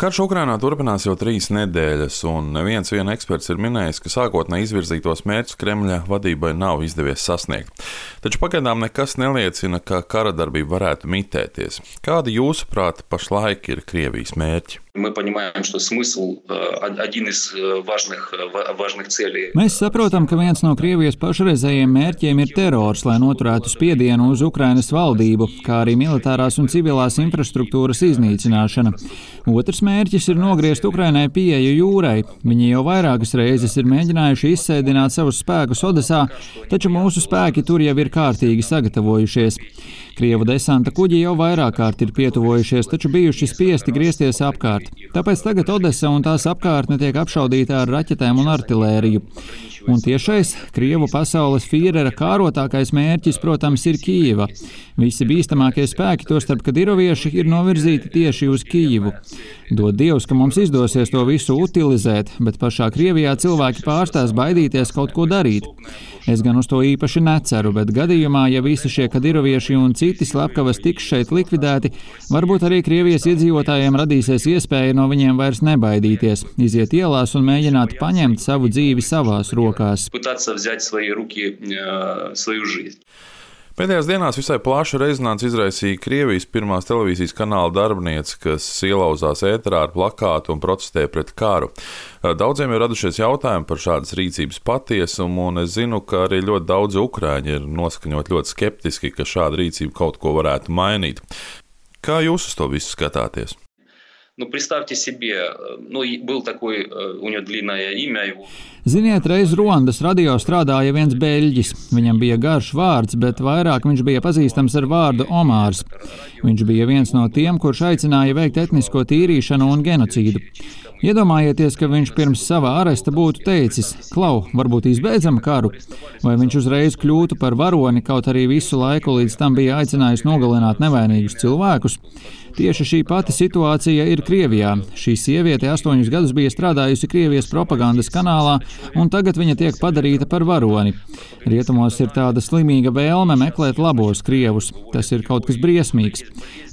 Karš Ukrainā turpinās jau trīs nedēļas, un neviens viena eksperts ir minējis, ka sākotnēji izvirzītos mērķus Kremļa vadībai nav izdevies sasniegt. Taču pagaidām nekas neliecina, ka kara darbība varētu mitēties. Kādi jūsuprāt pašlaik ir Krievijas mērķi? Mēs saprotam, ka viens no Krievijas pašreizējiem mērķiem ir terors, lai noturētu spiedienu uz Ukrainas valdību, kā arī militārās un civilās infrastruktūras iznīcināšana. Otrs mērķis ir nogriezt Ukrainai pieeju jūrai. Viņi jau vairākas reizes ir mēģinājuši izsēdināt savus spēkus Odesā, taču mūsu spēki tur jau ir kārtīgi sagatavojušies. Krievu desanta kuģi jau vairāk kārt ir pietuvojušies, taču bijuši spiesti griezties apkārt. Tāpēc tagad Odesa un tās apkārtne tiek apšaudīta ar raķetēm un artilēriju. Un tiešais Krievu pasaules fīrera kārotākais mērķis, protams, ir Kīva. Visi bīstamākie spēki, tostarp Kadirovieši, ir novirzīti tieši uz Kīvu. Dod Dievs, ka mums izdosies to visu utilizēt, bet pašā Krievijā cilvēki pārstās baidīties kaut ko darīt. Es gan uz to īpaši neceru, bet gadījumā, ja visi šie kadirovieši un citi slepkavas tiks šeit likvidēti, varbūt arī Krievijas iedzīvotājiem radīsies iespēja no viņiem vairs nebaidīties, iziet ielās un mēģināt paņemt savu dzīvi savās rokās. Pēdējās dienās visai plašu rezonanci izraisīja Krievijas pirmās televīzijas kanāla darbiniece, kas ielauzās ēterā ar plakātu un protestēja pret karu. Daudziem ir radušies jautājumi par šādas rīcības patiesumu, un es zinu, ka arī ļoti daudzi ukrāņi ir noskaņot ļoti skeptiski, ka šāda rīcība kaut ko varētu mainīt. Kā jūs uz to visu skatāties? Ну, представьте себе, ну, был такой, у него длинное имя. Его... Ziniet, reiz Rondas radio strādāja viens beļģis. Viņam bija garš vārds, bet vairāk viņš bija pazīstams ar vārdu Omārs. Viņš bija viens no tiem, kurš aicināja veikt etnisko tīrīšanu un genocīdu. Iedomājieties, ka viņš pirms sava aresta būtu teicis: Klau, varbūt izbeidzam karu, vai viņš uzreiz kļūtu par varoni, kaut arī visu laiku līdz tam bija aicinājis nogalināt nevainīgus cilvēkus. Tieši šī pati situācija ir Krievijā. Šī sieviete astoņus gadus bija strādājusi Krievijas propagandas kanālā, un tagad viņa tiek padarīta par varoni. Rietumos ir tāda slimīga vēlme meklēt labos krievus. Tas ir kaut kas briesmīgs.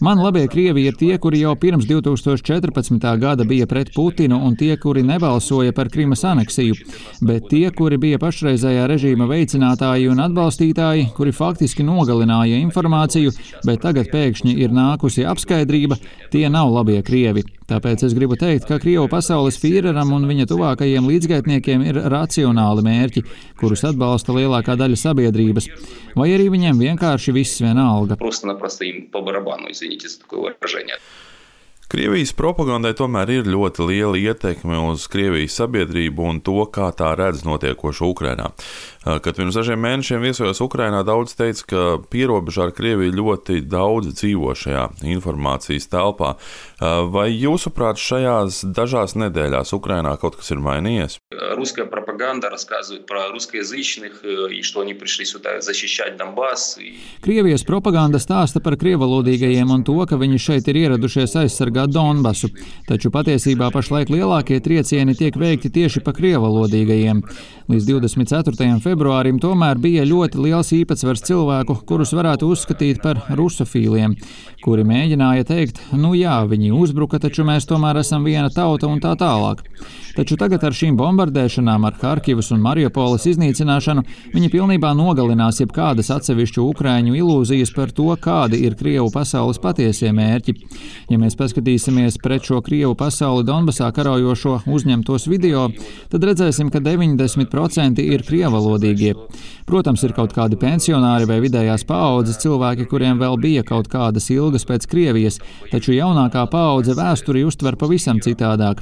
Man labie krievi ir tie, kuri jau pirms 2014. gada bija pret Putinu, un tie, kuri nebalsoja par Krimas aneksiju, bet tie, kuri bija pašreizējā režīma veicinātāji un atbalstītāji, kuri faktiski nogalināja informāciju, bet tagad pēkšņi ir nākusi apskaidrība, tie nav labie krievi. Tāpēc es gribu teikt, ka Krievu pasaules fīreram un viņa tuvākajiem līdzgaitniekiem ir racionāli mērķi, kurus atbalsta lielākā daļa sabiedrības, vai arī viņiem vienkārši viss vienalga. Krievijas propagandai tomēr ir ļoti liela ietekme uz Krievijas sabiedrību un to, kā tā redz notiekošo Ukrajinā. Kad pirms dažiem mēnešiem viesojos Ukrajinā, daudz teica, ka pierobežā ar Krieviju ļoti daudz dzīvo šajā informācijas telpā. Vai jūsuprāt, šajās dažās nedēļās Ukrajinā kaut kas ir mainījies? Русская пропаганда рассказывает про русскоязычных и что они пришли сюда защищать Донбасс. Krievijas propaganda stāsta par krievalodīgajiem un to, ka viņi šeit ir ieradušies aizsargāt Donbasu, taču patiesībā pašlaik lielākie triecieni tiek veikti tieši pa krievalodīgajiem. Līdz 24. februārim tomēr bija ļoti liels īpatsvars cilvēku, kurus varētu uzskatīt par rusofīliem, kuri mēģināja teikt, nu jā, viņi uzbruka, taču mēs tomēr esam viena tauta un tā tālāk. Taču tagad ar šīm bombardēšanām, ar Harkivas un Mariupoles iznīcināšanu, viņi pilnībā nogalinās jebkādas atsevišķu ukrāņu ilūzijas par to, kādi ir Krievu pasaules patiesie mērķi. Ja mēs paskatīsimies pret šo Krievu pasauli Donbasā karojošo uzņemtos video, tad redzēsim, ka 90% ir krievalodīgie. Protams, ir kaut kādi pensionāri vai vidējās paaudzes cilvēki, kuriem vēl bija kaut kādas ilgas pēc Krievijas, taču jaunākā paudze vēsturi uztver pavisam citādāk.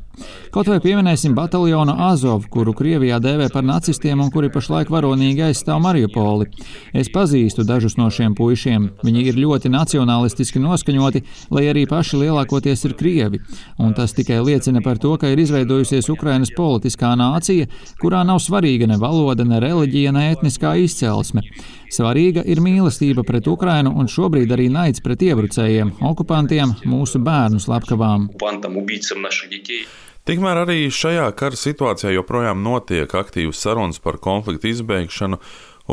Kaut vai pieminēsim bataljonu Azov, kuru Krievijā dēvē par nacistiem un kuri pašlaik varonīgi aizstāv Mariupoli. Es pazīstu dažus no šiem puišiem. Viņi ir ļoti nacionālistiski noskaņoti, lai arī paši lielākoties ir krievi. Un tas tikai liecina par to, ka ir izveidojusies Ukrainas politiskā nācija, kurā nav svarīga ne valoda, ne reliģija, ne etniskā izcelsme. Svarīga ir mīlestība pret Ukrainu un šobrīd arī naids pret iebrucējiem, okupantiem, mūsu bērnu slepkavām. Tikmēr arī šajā kara situācijā joprojām notiek aktīvas sarunas par konfliktu izbeigšanu,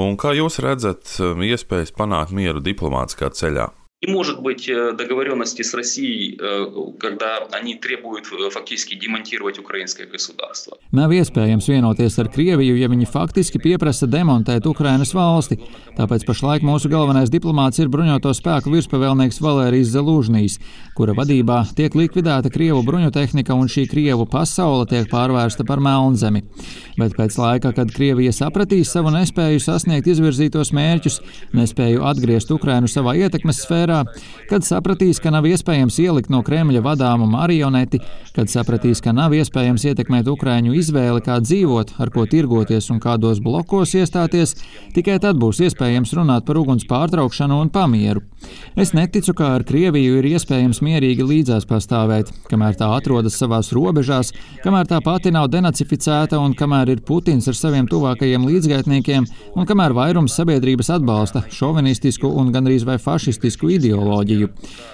un kā jūs redzat um, iespējas panākt mieru diplomātiskā ceļā? Не может быть э, договоренности с Россией, э, когда они требуют э, фактически демонтировать украинское государство. Nav iespējams vienoties ar Krieviju, ja viņi faktiski pieprasa demontēt Ukrainas valsti. Tāpēc pašlaik mūsu galvenais diplomāts ir bruņoto spēku virspavēlnieks Valērijas Zelūžnīs, kura vadībā tiek likvidēta Krievu bruņotehnika un šī Krievu pasaule tiek pārvērsta par melnzemi. Bet pēc laika, kad Krievija sapratīs savu nespēju sasniegt izvirzītos mērķus, nespēju atgriezt Ukrainu savā ietekmes sfērā, karā, kad sapratīs, ka nav iespējams ielikt no Kremļa vadāmu marioneti, kad sapratīs, ka nav iespējams ietekmēt Ukraiņu izvēli, kā dzīvot, ar ko tirgoties un kādos blokos iestāties, tikai tad būs iespējams runāt par uguns pārtraukšanu un pamieru. Es neticu, ka ar Krieviju ir iespējams mierīgi līdzās pastāvēt, kamēr tā atrodas savās robežās, kamēr tā pati nav denacificēta un kamēr ir Putins ar saviem tuvākajiem līdzgaitniekiem un kamēr vairums sabiedrības atbalsta šovinistisku un gandrīz vai fašistisku ideju ideoloģiju,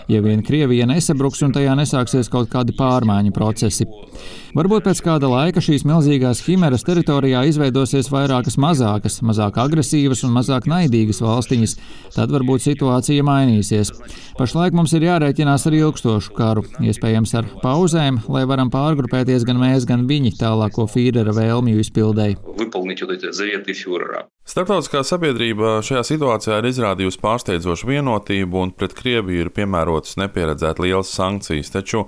ja vien Krievija nesabruks un tajā nesāksies kaut kādi pārmaiņu procesi. Varbūt pēc kāda laika šīs milzīgās himeras teritorijā izveidosies vairākas mazākas, mazāk agresīvas un mazāk naidīgas valstiņas, tad varbūt situācija mainīsies. Pašlaik mums ir jārēķinās ar ilgstošu karu, iespējams ar pauzēm, lai varam pārgrupēties gan mēs, gan viņi tālāko Fīrera vēlmju izpildēji. Startautiskā sabiedrība šajā situācijā ir izrādījusi pārsteidzošu vienotību un pret Krieviju ir piemērotas nepieredzēt lielas sankcijas, taču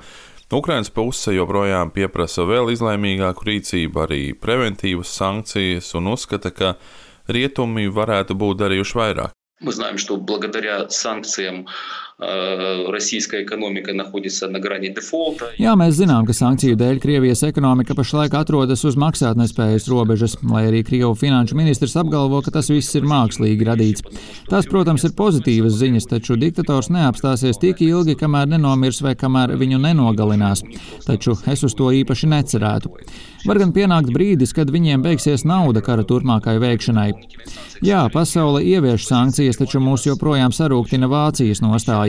Ukrainas puse joprojām pieprasa vēl izlēmīgāku rīcību, arī preventīvas sankcijas un uzskata, ka rietumi varētu būt darījuši vairāk. Мы знаем, что благодаря санкциям Э, российская экономика находится на грани дефолта. Jā, mēs zinām, ka sankciju dēļ Krievijas ekonomika pašlaik atrodas uz maksātnespējas robežas, lai arī Krievu finanšu ministrs apgalvo, ka tas viss ir mākslīgi radīts. Tās, protams, ir pozitīvas ziņas, taču diktators neapstāsies tik ilgi, kamēr nenomirs vai kamēr viņu nenogalinās. Taču es uz to īpaši necerētu. Var gan pienākt brīdis, kad viņiem beigsies nauda kara turpmākai veikšanai. Jā, pasaule ievieš sankcijas, taču mūs joprojām sarūktina Vācijas nostāja.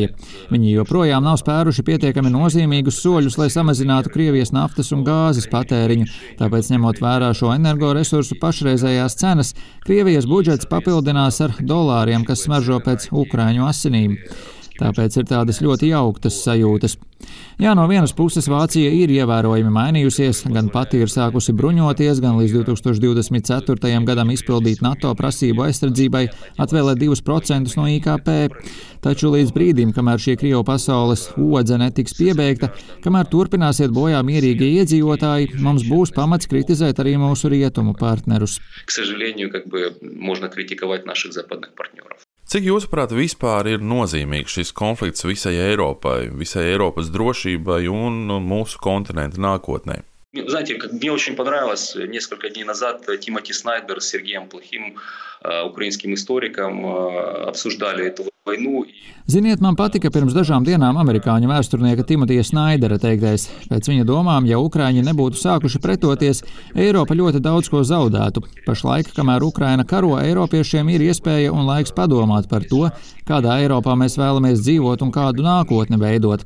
Viņi joprojām nav spēruši pietiekami nozīmīgus soļus, lai samazinātu Krievijas naftas un gāzes patēriņu. Tāpēc, ņemot vērā šo energoresursu pašreizējās cenas, Krievijas budžets papildinās ar dolāriem, kas smaržo pēc Ukrāņu asinīm. Tāpēc ir tādas ļoti jauktas sajūtas. Jā, no vienas puses Vācija ir ievērojami mainījusies, gan pati ir sākusi bruņoties, gan līdz 2024. gadam izpildīt NATO prasību aizsardzībai, atvēlēt 2% no IKP. Taču līdz brīdim, kamēr šī Krievu pasaules odze netiks piebeigta, kamēr turpināsiet bojā mierīgie iedzīvotāji, mums būs pamats kritizēt arī mūsu rietumu partnerus. К сожалению, как бы можно критиковать наших западных партнеров. Cik jūsuprāt vispār ir nozīmīgs šis konflikts visai Eiropai, visai Eiropas drošībai un mūsu kontinentu nākotnē? Знаете, как мне очень понравилось, несколько дней назад Тимоти Снайдер с Сергеем Плохим, украинским историком, обсуждали эту Ziniet, man patika pirms dažām dienām amerikāņu vēsturnieka Timotija Snaidera teiktais. Pēc viņa domām, ja Ukrāņi nebūtu sākuši pretoties, Eiropa ļoti daudz ko zaudētu. Pašlaik, kamēr Ukraina karo, Eiropiešiem ir iespēja un laiks padomāt par to, kādā Eiropā mēs vēlamies dzīvot un kādu nākotni veidot.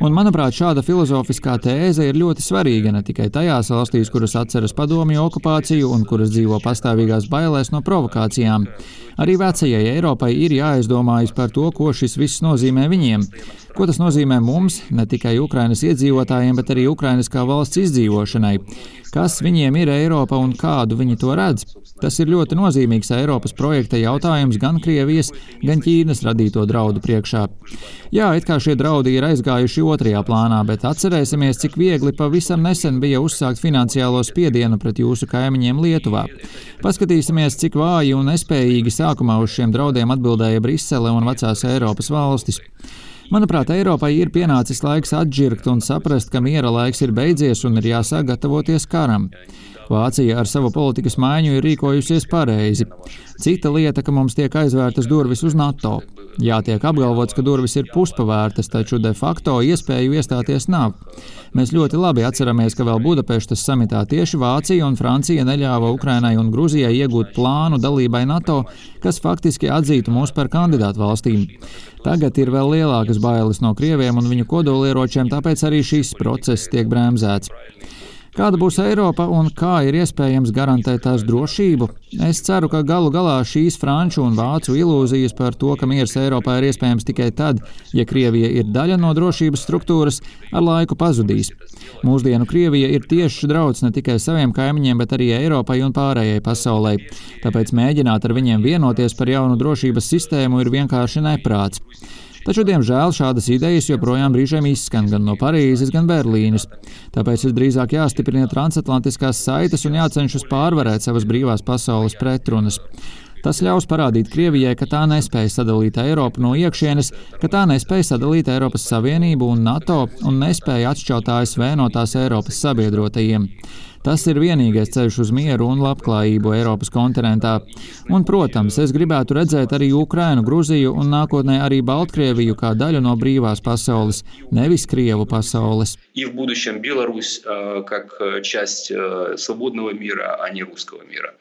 Un, manuprāt, šāda filozofiskā tēze ir ļoti svarīga ne tikai tajās valstīs, kuras atceras padomju okupāciju un kuras dzīvo pastāvīgās bailēs no provokācijām. Arī vecajai Eiropai ir jāizdomājas par to, ko šis viss nozīmē viņiem. Ko tas nozīmē mums, ne tikai Ukrainas iedzīvotājiem, bet arī Ukrainas kā valsts izdzīvošanai. Kas viņiem ir Eiropa un kādu viņi to redz? Tas ir ļoti nozīmīgs Eiropas projekta jautājums gan Krievijas, gan Ķīnas radīto draudu priekšā. Jā, it kā šie draudi ir aizgājuši otrajā plānā, bet atcerēsimies, cik viegli pavisam nesen bija uzsākt finansiālo spiedienu pret jūsu kaimiņiem Lietuvā. Paskatīsimies, cik vāji un nespējīgi sākumā uz šiem draudiem atbildēja Brisele un vecās Eiropas valstis. Manuprāt, Eiropai ir pienācis laiks atžirgt un saprast, ka miera laiks ir beidzies un ir jāsāk gatavoties karam. Vācija ar savu politikas maiņu ir rīkojusies pareizi. Cita lieta, ka mums tiek aizvērtas durvis uz NATO. Jā, tiek apgalvots, ka durvis ir puspavērtas, taču de facto iespēju iestāties nav. Mēs ļoti labi atceramies, ka vēl Budapeštas samitā tieši Vācija un Francija neļāva Ukrainai un Gruzijai iegūt plānu dalībai NATO, kas faktiski atzītu mūs par kandidātu valstīm. Tagad ir vēl lielākas bailes no Krieviem un viņu kodolieročiem, tāpēc arī šīs process tiek bremzēts. Kāda būs Eiropa un kā ir iespējams garantēt tās drošību? Es ceru, ka galu galā šīs franču un vācu ilūzijas par to, ka miers Eiropā ir iespējams tikai tad, ja Krievija ir daļa no drošības struktūras, ar laiku pazudīs. Mūsdienu Krievija ir tiešs drauds ne tikai saviem kaimiņiem, bet arī Eiropai un pārējai pasaulē. Tāpēc mēģināt ar viņiem vienoties par jaunu drošības sistēmu ir vienkārši neprāts. Taču, diemžēl, šādas idejas joprojām brīžiem izskan gan no Parīzes, gan Berlīnes. Tāpēc visdrīzāk jāstiprina transatlantiskās saites un jācenšas pārvarēt savas brīvās pasaules pretrunas. Tas ļaus parādīt Krievijai, ka tā nespēja sadalīt Eiropu no iekšienes, ka tā nespēja sadalīt Eiropas Savienību un NATO un nespēja atšķaut ASV no tās Eiropas sabiedrotajiem. Tas ir vienīgais ceļš uz mieru un labklājību Eiropas kontinentā. Un, protams, es gribētu redzēt arī Ukrainu, Gruziju un nākotnē arī Baltkrieviju kā daļu no brīvās pasaules, nevis Krievu pasaules. И в будущем Беларусь как часть свободного мира, а не русского мира.